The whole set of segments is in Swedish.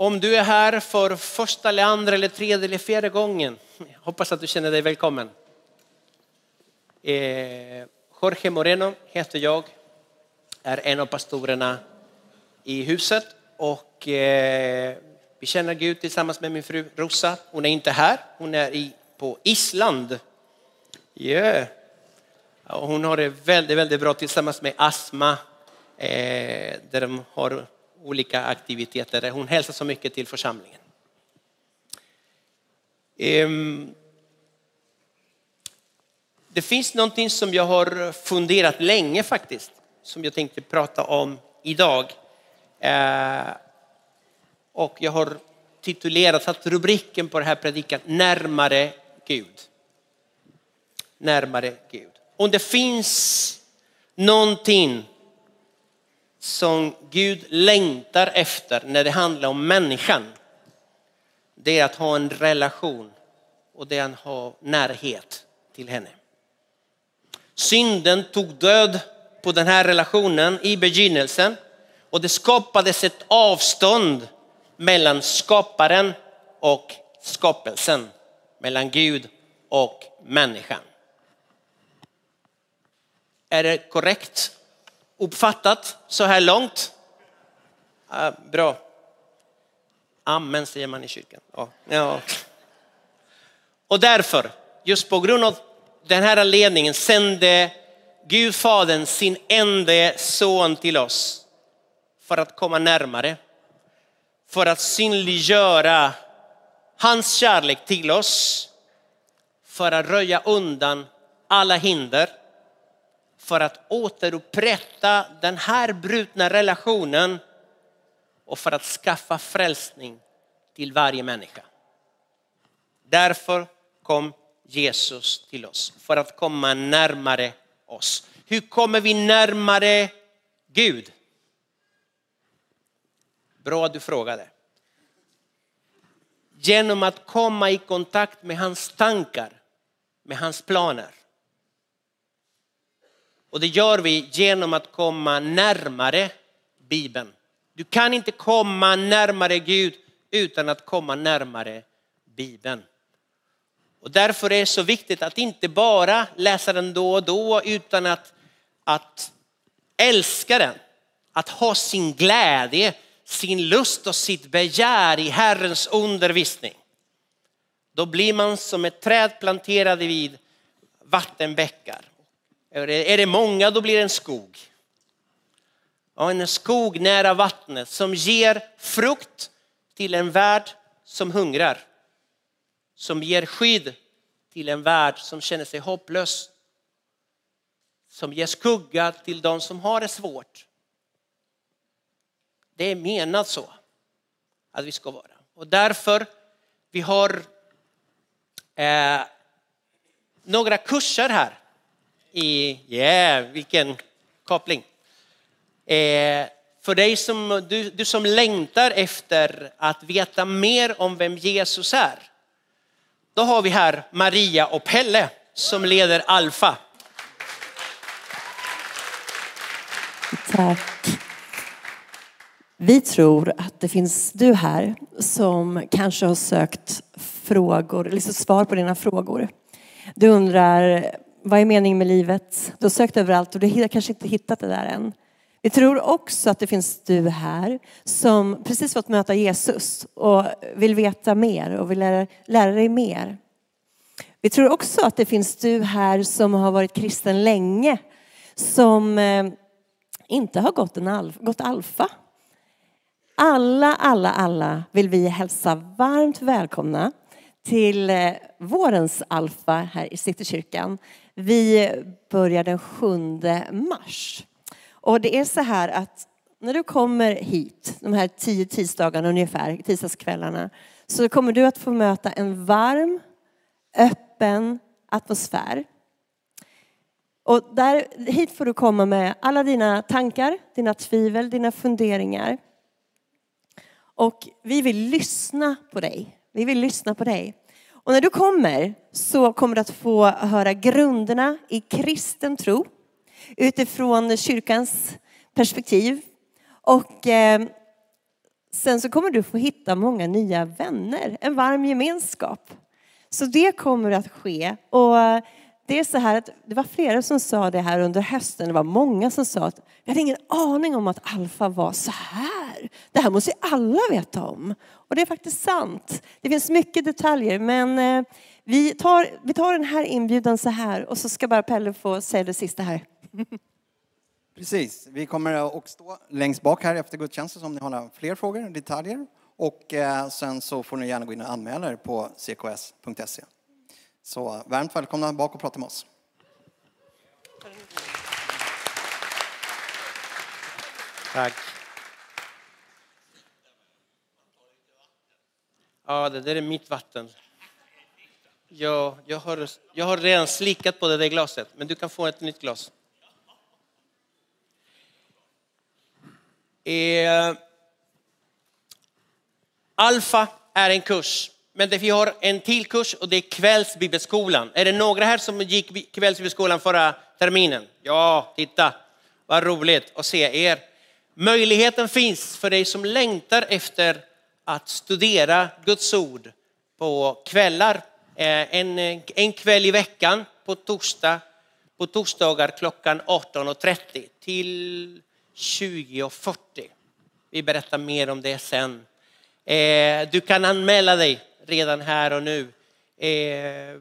Om du är här för första eller andra eller tredje eller fjärde gången, hoppas att du känner dig välkommen. Eh, Jorge Moreno heter jag, är en av pastorerna i huset och eh, vi känner Gud tillsammans med min fru Rosa. Hon är inte här, hon är i, på Island. Yeah. Hon har det väldigt, väldigt bra tillsammans med Asma eh, där de har olika aktiviteter. där Hon hälsar så mycket till församlingen. Ehm, det finns någonting som jag har funderat länge faktiskt, som jag tänkte prata om idag. Eh, och jag har titulerat, satt rubriken på den här predikan, Närmare Gud. Närmare Gud. Om det finns någonting som Gud längtar efter när det handlar om människan, det är att ha en relation och det är att ha närhet till henne. Synden tog död på den här relationen i begynnelsen och det skapades ett avstånd mellan skaparen och skapelsen, mellan Gud och människan. Är det korrekt uppfattat så här långt? Ja, bra. Amen säger man i kyrkan. Ja. ja. Och därför, just på grund av den här anledningen sände Gud Fadern sin enda son till oss för att komma närmare. För att synliggöra hans kärlek till oss. För att röja undan alla hinder för att återupprätta den här brutna relationen och för att skaffa frälsning till varje människa. Därför kom Jesus till oss, för att komma närmare oss. Hur kommer vi närmare Gud? Bra att du frågade. Genom att komma i kontakt med hans tankar, med hans planer. Och det gör vi genom att komma närmare Bibeln. Du kan inte komma närmare Gud utan att komma närmare Bibeln. Och därför är det så viktigt att inte bara läsa den då och då utan att, att älska den. Att ha sin glädje, sin lust och sitt begär i Herrens undervisning. Då blir man som ett träd planterade vid vattenbäckar. Är det många då blir det en skog. Ja, en skog nära vattnet som ger frukt till en värld som hungrar. Som ger skydd till en värld som känner sig hopplös. Som ger skugga till de som har det svårt. Det är menat så att vi ska vara. Och därför vi har eh, några kurser här i, yeah, vilken koppling. Eh, för dig som, du, du som längtar efter att veta mer om vem Jesus är. Då har vi här Maria och Pelle som leder Alfa. Tack. Vi tror att det finns du här som kanske har sökt frågor, liksom svar på dina frågor. Du undrar vad är meningen med livet? Du har sökt överallt och du har kanske inte hittat det där än. Vi tror också att det finns du här som precis fått möta Jesus och vill veta mer och vill lära, lära dig mer. Vi tror också att det finns du här som har varit kristen länge som eh, inte har gått, en alf, gått alfa. Alla, alla, alla vill vi hälsa varmt välkomna till eh, vårens alfa här i Citykyrkan. Vi börjar den 7 mars. Och det är så här att när du kommer hit, de här tio tisdagarna ungefär, tisdagskvällarna, så kommer du att få möta en varm, öppen atmosfär. Och där, hit får du komma med alla dina tankar, dina tvivel, dina funderingar. Och vi vill lyssna på dig. Vi vill lyssna på dig. Och när du kommer så kommer du att få höra grunderna i kristen tro utifrån kyrkans perspektiv. Och eh, Sen så kommer du få hitta många nya vänner, en varm gemenskap. Så det kommer att ske. Och det är så här att det var flera som sa det här under hösten. Det var många som sa att jag hade ingen aning om att Alfa var så här. Det här måste ju alla veta om. Och det är faktiskt sant. Det finns mycket detaljer men eh, vi tar, vi tar den här inbjudan så här och så ska bara Pelle få säga det sista här. Precis, vi kommer att stå längst bak här efter gudstjänsten om ni har några fler frågor, detaljer. Och eh, sen så får ni gärna gå in och anmäla er på cks.se. Så varmt välkomna bak och prata med oss. Tack. Ja, det där är mitt vatten. Ja, jag, har, jag har redan slickat på det där glaset, men du kan få ett nytt glas. Eh, Alfa är en kurs, men det, vi har en till kurs och det är kvällsbibelskolan. Är det några här som gick kvällsbibelskolan förra terminen? Ja, titta, vad roligt att se er. Möjligheten finns för dig som längtar efter att studera Guds ord på kvällar. Eh, en, eh, en kväll i veckan på, torsdag, på torsdagar klockan 18.30 till 20.40. Vi berättar mer om det sen. Eh, du kan anmäla dig redan här och nu. Eh,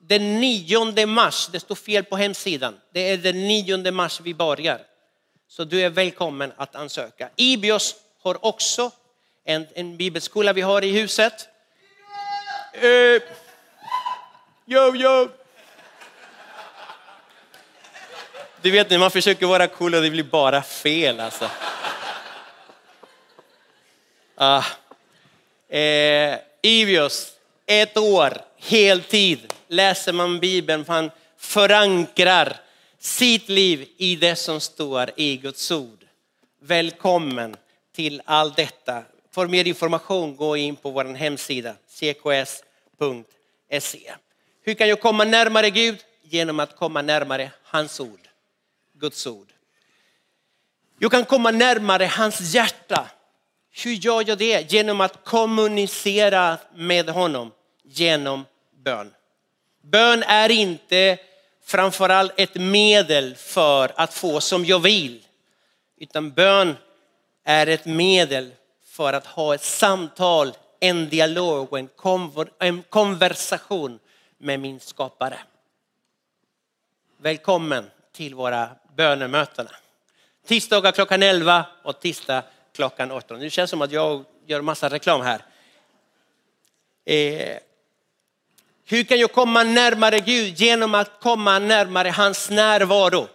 den 9 mars, det står fel på hemsidan, det är den 9 mars vi börjar. Så du är välkommen att ansöka. Ibios har också en, en bibelskola vi har i huset. Eh, yo, yo. Du vet när man försöker vara cool och det blir bara fel alltså. Ah. Eh, Ibios, ett år, heltid, läser man Bibeln, man förankrar sitt liv i det som står i Guds ord. Välkommen till allt detta. För mer information gå in på vår hemsida cks.se. Hur kan jag komma närmare Gud? Genom att komma närmare hans ord, Guds ord. Jag kan komma närmare hans hjärta. Hur gör jag det? Genom att kommunicera med honom genom bön. Bön är inte framförallt ett medel för att få som jag vill. Utan bön är ett medel för att ha ett samtal, en dialog och en, konver en konversation med min skapare. Välkommen till våra bönemöten. Tisdagar klockan 11 och tisdag klockan 18. Nu känns det som att jag gör massa reklam här. Eh, hur kan jag komma närmare Gud? Genom att komma närmare hans närvaro.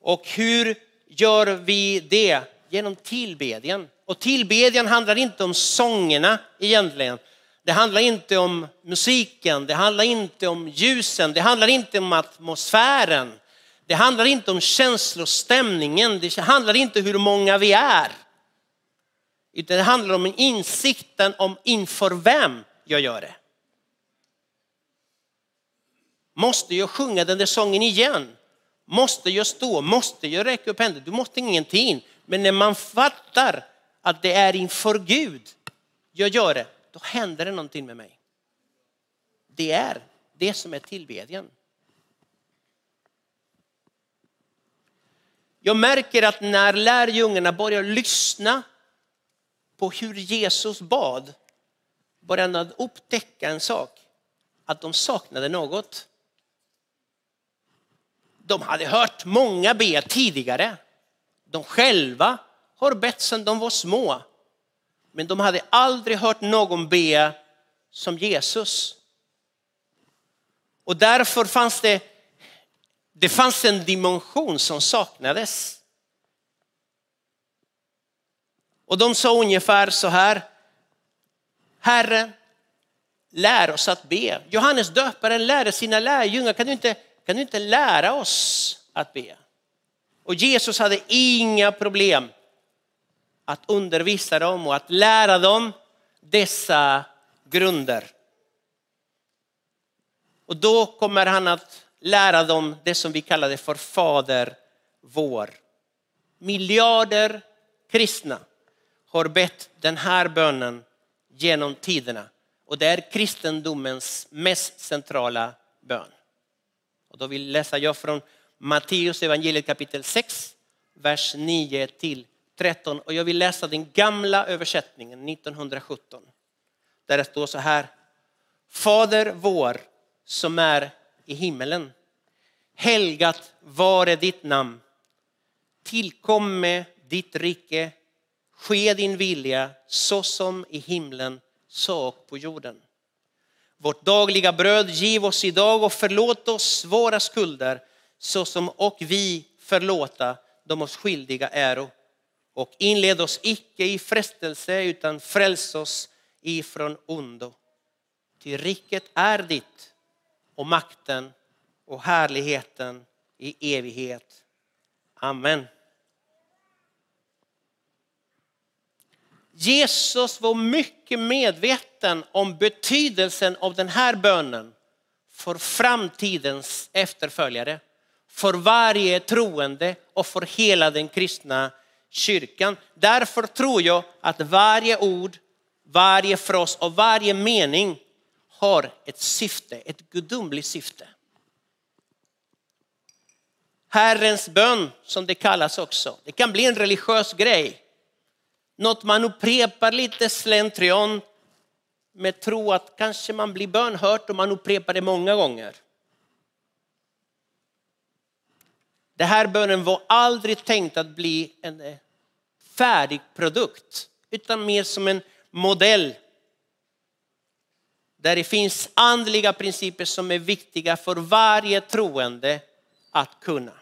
Och hur gör vi det? Genom tillbedjan. Och tillbedjan handlar inte om sångerna egentligen. Det handlar inte om musiken, det handlar inte om ljusen, det handlar inte om atmosfären. Det handlar inte om känslostämningen, det handlar inte hur många vi är. Utan det handlar om insikten om inför vem jag gör det. Måste jag sjunga den där sången igen? Måste jag stå? Måste jag räcka upp händerna? Du måste ingenting. Men när man fattar att det är inför Gud jag gör det, då händer det någonting med mig. Det är det som är tillbedjan. Jag märker att när lärjungarna börjar lyssna på hur Jesus bad, börjar de upptäcka en sak, att de saknade något. De hade hört många be tidigare. De själva har bett sedan de var små. Men de hade aldrig hört någon be som Jesus. Och därför fanns det, det fanns en dimension som saknades. Och de sa ungefär så här. Herre, lär oss att be. Johannes döparen lärde sina lärjungar, kan du inte, kan du inte lära oss att be? Och Jesus hade inga problem att undervisa dem och att lära dem dessa grunder. Och då kommer han att lära dem det som vi kallade för Fader vår. Miljarder kristna har bett den här bönen genom tiderna. Och det är kristendomens mest centrala bön. Och då vill läsa jag från Matteus evangeliet kapitel 6, vers 9 till 13. Och jag vill läsa den gamla översättningen 1917. Där det står så här. Fader vår som är i himmelen. Helgat vare ditt namn. Tillkomme ditt rike. Ske din vilja så som i himlen så och på jorden. Vårt dagliga bröd giv oss idag och förlåt oss våra skulder så som och vi förlåta de oss skyldiga äro. Och inled oss icke i frestelse utan fräls oss ifrån ondo. Ty riket är ditt och makten och härligheten i evighet. Amen. Jesus var mycket medveten om betydelsen av den här bönen för framtidens efterföljare, för varje troende och för hela den kristna kyrkan. Därför tror jag att varje ord, varje fras och varje mening har ett syfte, ett gudomligt syfte. Herrens bön som det kallas också. Det kan bli en religiös grej. Något man upprepar lite slentrian med tro att kanske man blir bönhört om man upprepar det många gånger. Det här bönen var aldrig tänkt att bli en eh, färdig produkt utan mer som en modell där det finns andliga principer som är viktiga för varje troende att kunna.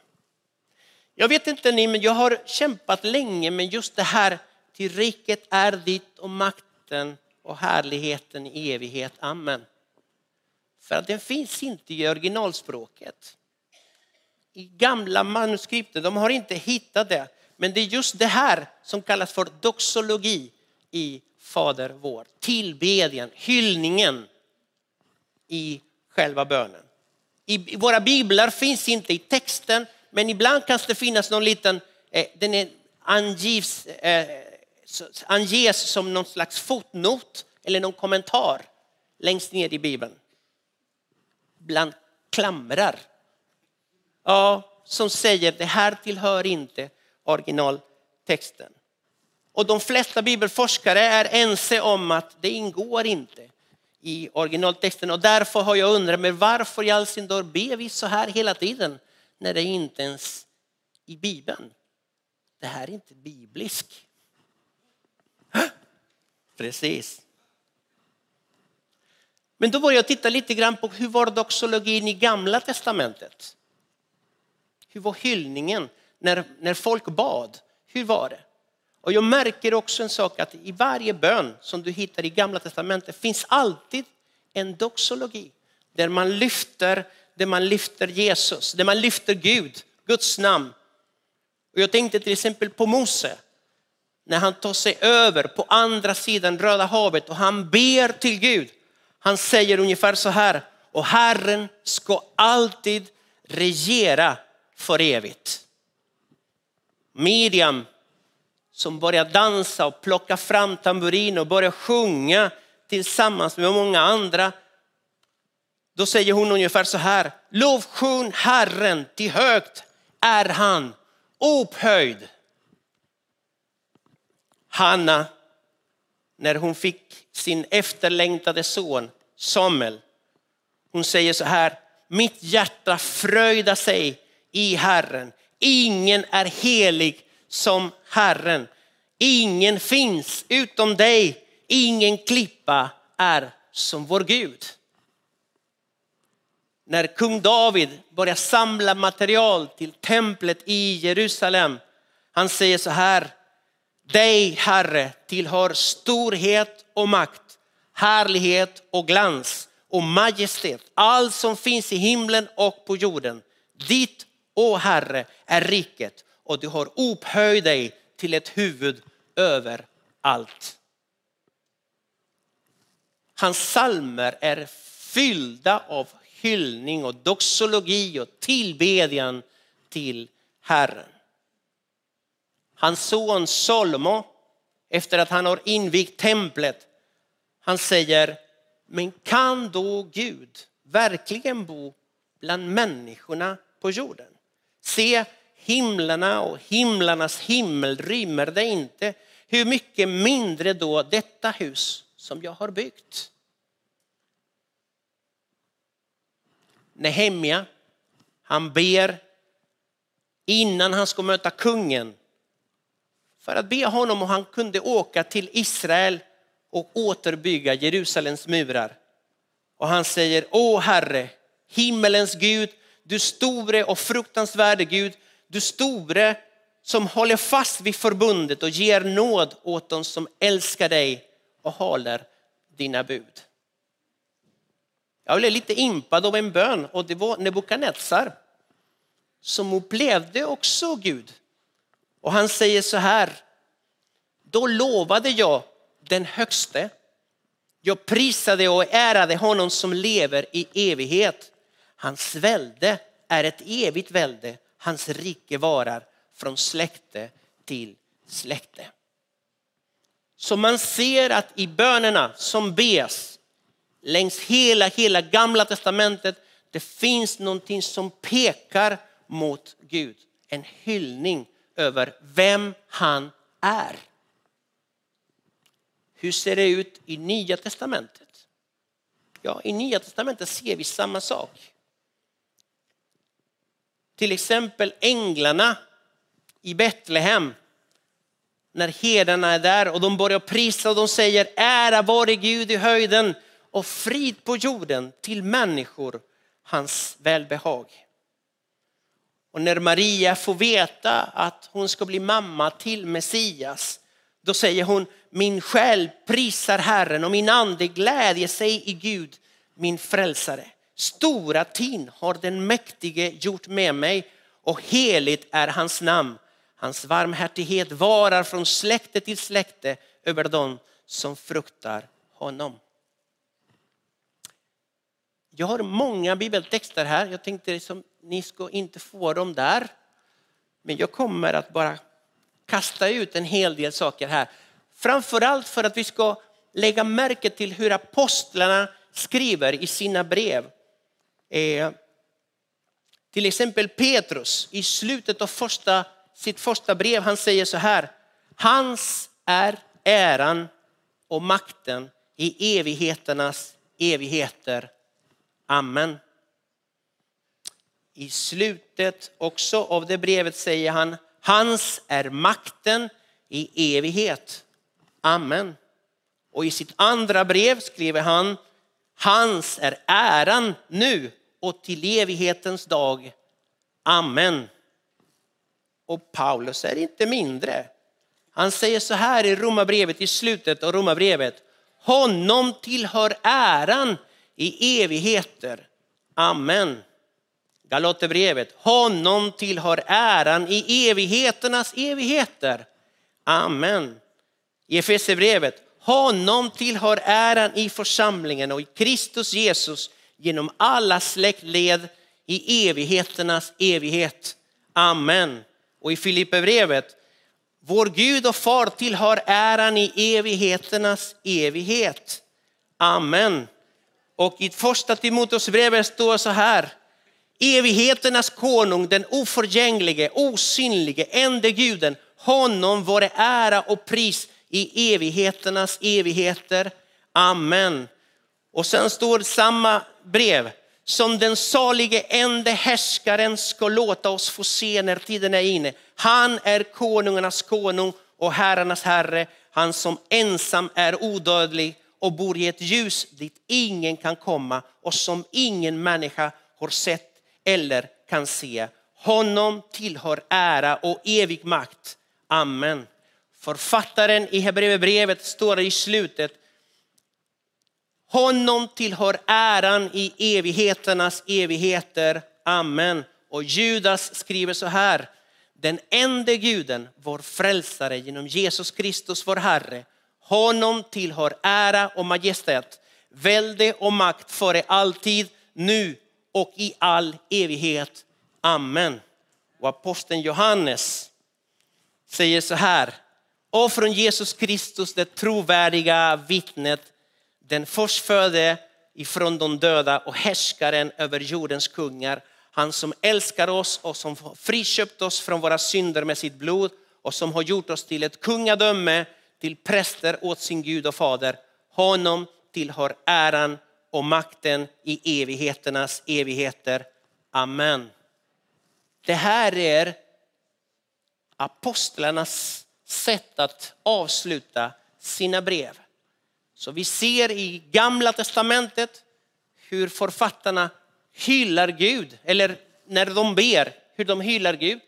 Jag vet inte ni, men jag har kämpat länge med just det här, till riket är ditt och makten och härligheten i evighet. Amen. För att den finns inte i originalspråket. I gamla manuskripten, de har inte hittat det. Men det är just det här som kallas för doxologi i Fader vår. Tillbedjan, hyllningen i själva bönen. I våra biblar finns inte i texten, men ibland kan det finnas någon liten, eh, den är angivs, eh, anges som någon slags fotnot eller någon kommentar längst ner i bibeln. Bland klamrar. Ja, som säger det här tillhör inte originaltexten. Och de flesta bibelforskare är ense om att det ingår inte i originaltexten och därför har jag undrat mig varför i all sin dag ber vi så här hela tiden när det inte ens i bibeln. Det här är inte biblisk. Precis. Men då började jag titta lite grann på hur var doxologin i gamla testamentet? Hur var hyllningen när, när folk bad? Hur var det? Och jag märker också en sak att i varje bön som du hittar i gamla testamentet finns alltid en doxologi där man lyfter, där man lyfter Jesus, där man lyfter Gud, Guds namn. Och jag tänkte till exempel på Mose när han tar sig över på andra sidan Röda havet och han ber till Gud. Han säger ungefär så här, och Herren ska alltid regera för evigt. Miriam som börjar dansa och plocka fram tamburin och börjar sjunga tillsammans med många andra. Då säger hon ungefär så här, lovsjung Herren, till högt är han upphöjd. Hanna, när hon fick sin efterlängtade son Samuel, hon säger så här, mitt hjärta fröjdar sig i Herren. Ingen är helig som Herren. Ingen finns utom dig. Ingen klippa är som vår Gud. När kung David börjar samla material till templet i Jerusalem. Han säger så här. Dig Herre tillhör storhet och makt, härlighet och glans och majestät. Allt som finns i himlen och på jorden. Ditt, o Herre, är riket och du har upphöjt dig till ett huvud över allt. Hans salmer är fyllda av hyllning och doxologi och tillbedjan till Herren. hans son Salomo, efter att han har invigt templet, han säger, men kan då Gud verkligen bo bland människorna på jorden? Se, himlarna och himlarnas himmel rymmer det inte. Hur mycket mindre då detta hus som jag har byggt? Nehemja, han ber innan han ska möta kungen för att be honom om han kunde åka till Israel och återbygga Jerusalems murar. Och han säger, Åh Herre, himmelens Gud, du store och fruktansvärde Gud, du store som håller fast vid förbundet och ger nåd åt dem som älskar dig och håller dina bud. Jag blev lite impad av en bön och det var Nebukadnessar som upplevde också Gud. Och han säger så här, då lovade jag den högste. Jag prisade och ärade honom som lever i evighet. Hans välde är ett evigt välde. Hans rike varar från släkte till släkte. Så man ser att i bönerna som bes längs hela, hela gamla testamentet, det finns någonting som pekar mot Gud. En hyllning över vem han är. Hur ser det ut i Nya Testamentet? Ja, i Nya Testamentet ser vi samma sak. Till exempel änglarna i Betlehem. När herdarna är där och de börjar prisa och de säger ära vare Gud i höjden och frid på jorden till människor hans välbehag. Och när Maria får veta att hon ska bli mamma till Messias, då säger hon min själ prisar Herren och min ande glädjer sig i Gud, min frälsare. Stora ting har den mäktige gjort med mig och heligt är hans namn. Hans varmhärtighet varar från släkte till släkte över dem som fruktar honom. Jag har många bibeltexter här. Jag tänkte liksom, ni ska inte få dem där. Men jag kommer att bara kasta ut en hel del saker här. Framförallt för att vi ska lägga märke till hur apostlarna skriver i sina brev. Eh, till exempel Petrus i slutet av första, sitt första brev, han säger så här. Hans är äran och makten i evigheternas evigheter. Amen. I slutet också av det brevet säger han, hans är makten i evighet. Amen. Och i sitt andra brev skriver han, hans är äran nu och till evighetens dag. Amen. Och Paulus är inte mindre. Han säger så här i Romarbrevet, i slutet av Romarbrevet. Honom tillhör äran i evigheter. Amen. Galaterbrevet. Honom tillhör äran i evigheternas evigheter. Amen. I Efesierbrevet. Honom tillhör äran i församlingen och i Kristus Jesus genom alla släktled i evigheternas evighet. Amen. Och i Filipperbrevet. Vår Gud och far tillhör äran i evigheternas evighet. Amen. Och i första Timoteusbrevet står så här. Evigheternas konung, den oförgänglige, osynlige, ende guden. Honom vare ära och pris i evigheternas evigheter. Amen. Och sen står samma brev. Som den salige ende härskaren ska låta oss få se när tiden är inne. Han är konungarnas konung och herrarnas herre. Han som ensam är odödlig och bor i ett ljus dit ingen kan komma och som ingen människa har sett eller kan se. Honom tillhör ära och evig makt. Amen. Författaren i Hebreerbrevet står i slutet. Honom tillhör äran i evigheternas evigheter. Amen. Och Judas skriver så här. Den enda guden, vår frälsare genom Jesus Kristus, vår Herre. Honom tillhör ära och majestät, välde och makt före alltid, nu och i all evighet. Amen. Och aposteln Johannes säger så här. Och från Jesus Kristus, det trovärdiga vittnet, den förstfödde ifrån de döda och härskaren över jordens kungar. Han som älskar oss och som friköpt oss från våra synder med sitt blod och som har gjort oss till ett kungadöme, till präster åt sin Gud och fader. Honom tillhör äran och makten i evigheternas evigheter. Amen. Det här är apostlarnas sätt att avsluta sina brev. Så vi ser i gamla testamentet hur författarna hyllar Gud, eller när de ber, hur de hyllar Gud.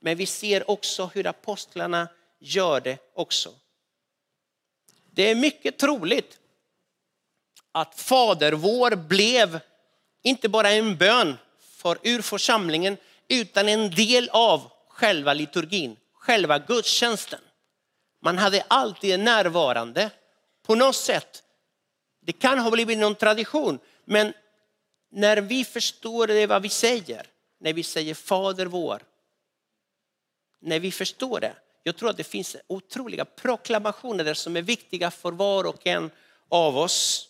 Men vi ser också hur apostlarna gör det också. Det är mycket troligt att Fader vår blev inte bara en bön för urförsamlingen utan en del av själva liturgin, själva gudstjänsten. Man hade alltid närvarande på något sätt. Det kan ha blivit någon tradition, men när vi förstår det vad vi säger, när vi säger Fader vår, när vi förstår det, jag tror att det finns otroliga proklamationer där som är viktiga för var och en av oss.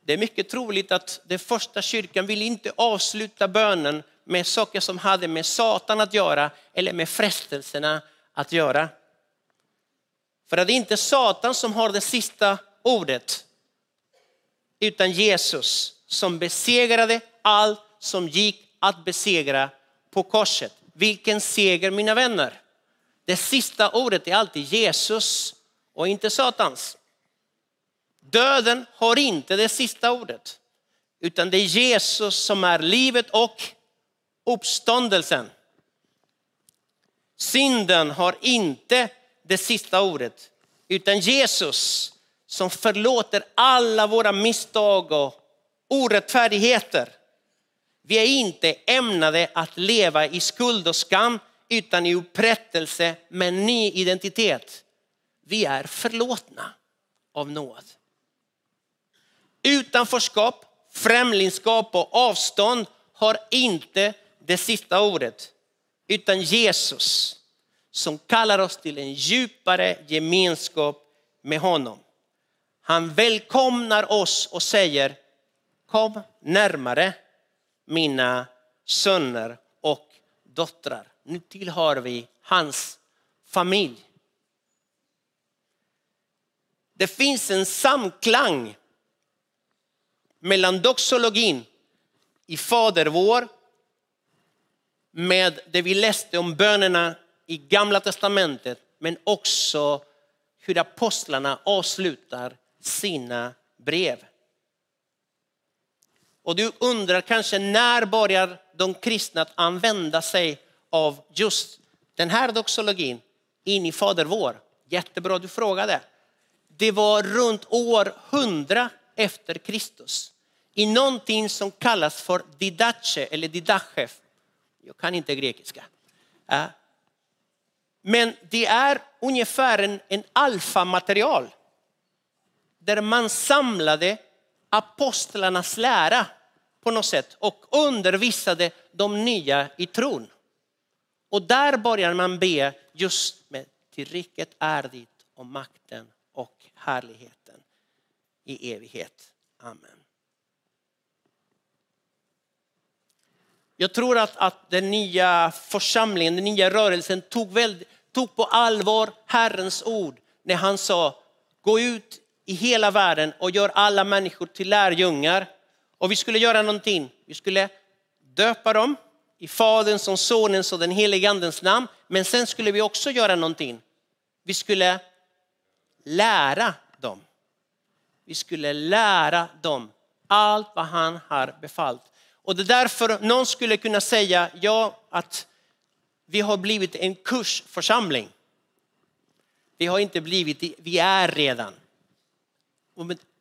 Det är mycket troligt att den första kyrkan vill inte avsluta bönen med saker som hade med Satan att göra eller med frestelserna att göra. För att det är inte Satan som har det sista ordet, utan Jesus som besegrade allt som gick att besegra på korset. Vilken seger mina vänner! Det sista ordet är alltid Jesus och inte Satans. Döden har inte det sista ordet, utan det är Jesus som är livet och uppståndelsen. Synden har inte det sista ordet, utan Jesus som förlåter alla våra misstag och orättfärdigheter. Vi är inte ämnade att leva i skuld och skam utan i upprättelse med ny identitet. Vi är förlåtna av nåd. Utanförskap, främlingskap och avstånd har inte det sista ordet, utan Jesus som kallar oss till en djupare gemenskap med honom. Han välkomnar oss och säger kom närmare mina söner och döttrar. Nu tillhör vi hans familj. Det finns en samklang mellan doxologin i Fader vår med det vi läste om bönerna i Gamla Testamentet, men också hur apostlarna avslutar sina brev. Och du undrar kanske när börjar de kristna att använda sig av just den här doxologin in i Fader vår? Jättebra du frågade. Det var runt år 100 efter Kristus i någonting som kallas för didache eller didachef jag kan inte grekiska. Äh. Men det är ungefär en, en alfamaterial där man samlade apostlarnas lära på något sätt och undervisade de nya i tron. Och där börjar man be just med till riket är ditt och makten och härligheten i evighet. Amen. Jag tror att, att den nya församlingen, den nya rörelsen tog, väl, tog på allvar Herrens ord när han sa gå ut i hela världen och gör alla människor till lärjungar. Och vi skulle göra någonting. Vi skulle döpa dem i Faderns och Sonens och den helige Andens namn. Men sen skulle vi också göra någonting. Vi skulle lära dem. Vi skulle lära dem allt vad han har befallt. Och det är därför någon skulle kunna säga ja, att vi har blivit en kursförsamling. Vi har inte blivit, vi är redan.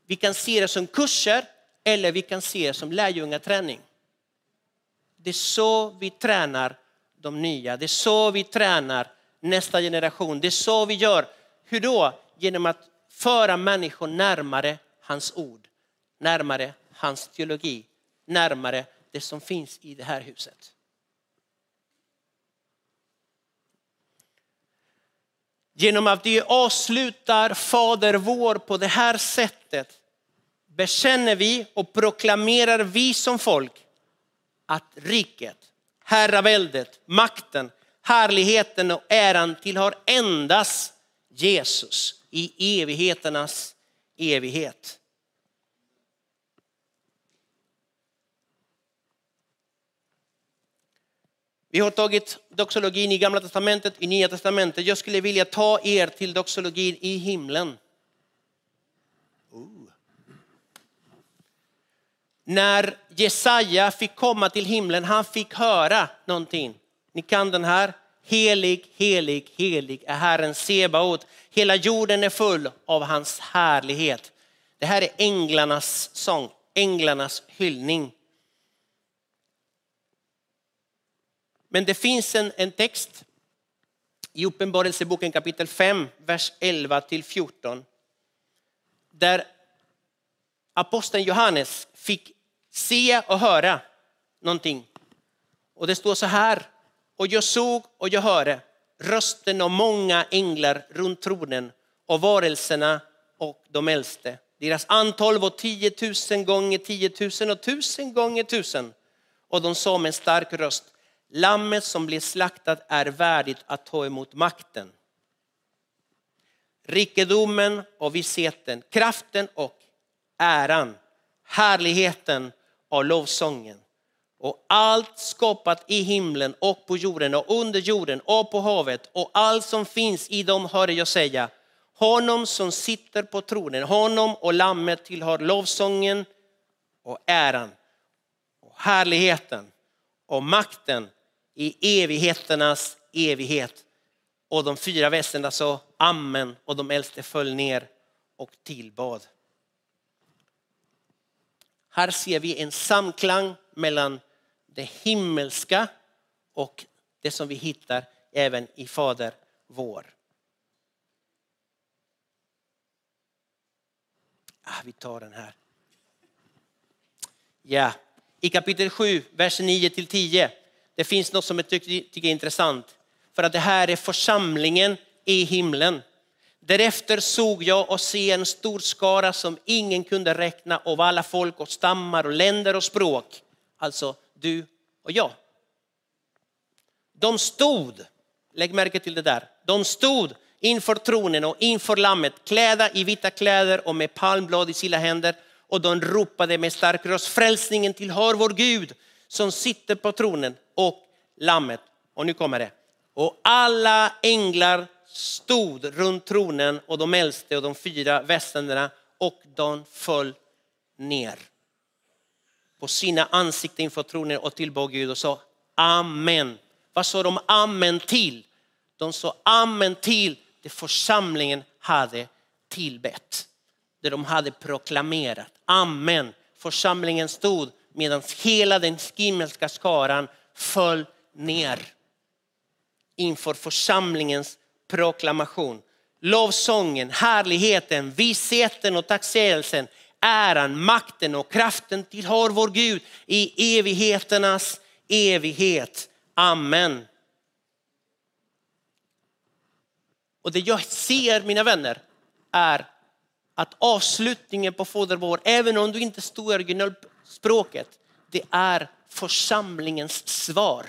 Vi kan se det som kurser eller vi kan se det som lärjungaträning. Det är så vi tränar de nya. Det är så vi tränar nästa generation. Det är så vi gör. Hur då? Genom att föra människor närmare hans ord, närmare hans teologi, närmare det som finns i det här huset. Genom att vi avslutar Fader vår på det här sättet bekänner vi och proklamerar vi som folk att riket, herraväldet, makten, härligheten och äran tillhör endast Jesus i evigheternas evighet. Vi har tagit doxologin i Gamla Testamentet, i Nya Testamentet. Jag skulle vilja ta er till doxologin i himlen. När Jesaja fick komma till himlen, han fick höra någonting. Ni kan den här. Helig, helig, helig är Herren Sebaot. Hela jorden är full av hans härlighet. Det här är änglarnas sång, änglarnas hyllning. Men det finns en, en text i Uppenbarelseboken kapitel 5, vers 11 till 14. Där aposteln Johannes fick se och höra någonting. Och det står så här, och jag såg och jag hörde rösten av många änglar runt tronen och varelserna och de äldste. Deras antal var 10 000 gånger 10 000 och tusen gånger tusen. Och de sa med en stark röst, lammet som blir slaktat är värdigt att ta emot makten. Rikedomen och vissheten, kraften och äran, härligheten och lovsången. Och allt skapat i himlen och på jorden och under jorden och på havet och allt som finns i dem hör jag säga. Honom som sitter på tronen, honom och lammet tillhör lovsången och äran och härligheten och makten i evigheternas evighet. Och de fyra västarna sa amen och de äldste föll ner och tillbad. Här ser vi en samklang mellan det himmelska och det som vi hittar även i Fader vår. Ah, vi tar den här. Ja, i kapitel 7, vers 9 till 10. Det finns något som jag tycker är intressant. För att det här är församlingen i himlen. Därefter såg jag och se en stor skara som ingen kunde räkna av alla folk och stammar och länder och språk. Alltså du och jag. De stod, lägg märke till det där, de stod inför tronen och inför lammet klädda i vita kläder och med palmblad i sina händer och de ropade med stark röst, frälsningen tillhör vår Gud som sitter på tronen och lammet. Och nu kommer det. Och alla änglar stod runt tronen och de äldste och de fyra västländerna och de föll ner på sina ansikten inför tronen och tillbad Gud och sa amen. Vad sa de amen till? De sa amen till det församlingen hade tillbett. Det de hade proklamerat. Amen. Församlingen stod medan hela den himmelska skaran föll ner inför församlingens proklamation. Lovsången, härligheten, vissheten och tacksägelsen, äran, makten och kraften tillhör vår Gud i evigheternas evighet. Amen. Och det jag ser mina vänner är att avslutningen på Fader vår, även om du inte står i Språket, det är församlingens svar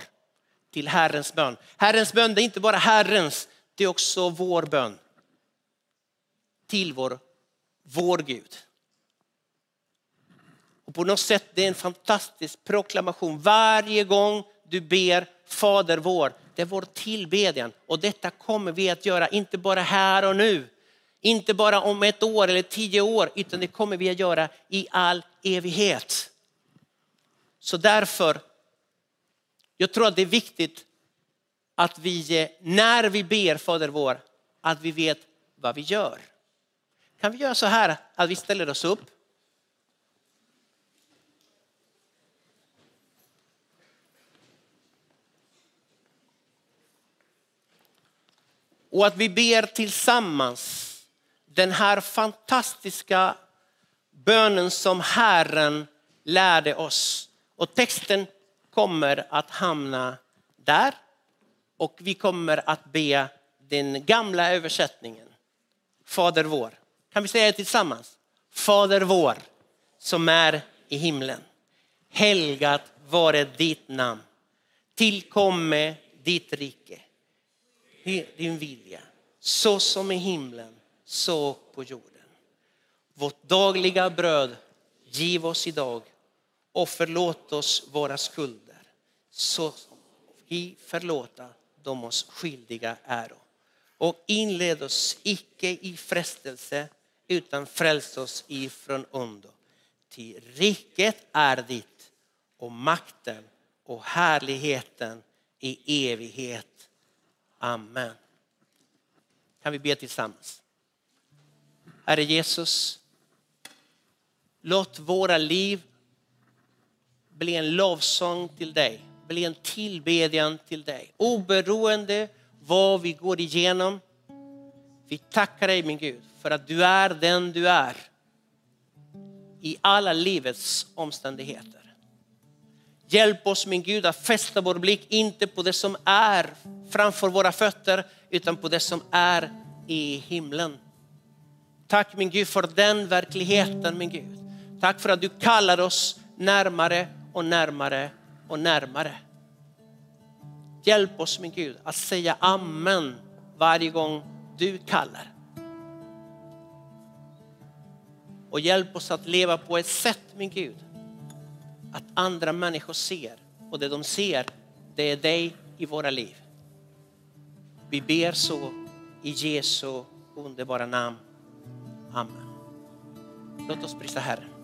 till Herrens bön. Herrens bön det är inte bara Herrens, det är också vår bön. Till vår, vår Gud. Och på något sätt det är en fantastisk proklamation. Varje gång du ber Fader vår, det är vår tillbedjan. Och detta kommer vi att göra, inte bara här och nu. Inte bara om ett år eller tio år, utan det kommer vi att göra i all evighet. Så därför, jag tror att det är viktigt att vi, eh, när vi ber Fader vår, att vi vet vad vi gör. Kan vi göra så här att vi ställer oss upp? Och att vi ber tillsammans den här fantastiska bönen som Herren lärde oss. Och texten kommer att hamna där och vi kommer att be den gamla översättningen. Fader vår. Kan vi säga det tillsammans? Fader vår som är i himlen. Helgat vare ditt namn. Tillkomme ditt rike. Din vilja. Så som i himlen, så på jorden. Vårt dagliga bröd giv oss idag och förlåt oss våra skulder så vi förlåta de oss skyldiga äro. Och inled oss icke i frestelse utan fräls oss ifrån ondo. Till riket är ditt och makten och härligheten i evighet. Amen. Kan vi be tillsammans? Herre Jesus, låt våra liv bli en lovsång till dig, bli en tillbedjan till dig. Oberoende vad vi går igenom. Vi tackar dig min Gud för att du är den du är i alla livets omständigheter. Hjälp oss min Gud att fästa vår blick inte på det som är framför våra fötter utan på det som är i himlen. Tack min Gud för den verkligheten min Gud. Tack för att du kallar oss närmare och närmare och närmare. Hjälp oss min Gud att säga amen varje gång du kallar. Och hjälp oss att leva på ett sätt min Gud att andra människor ser och det de ser det är dig i våra liv. Vi ber så i Jesu underbara namn. Amen. Låt oss prisa Herren.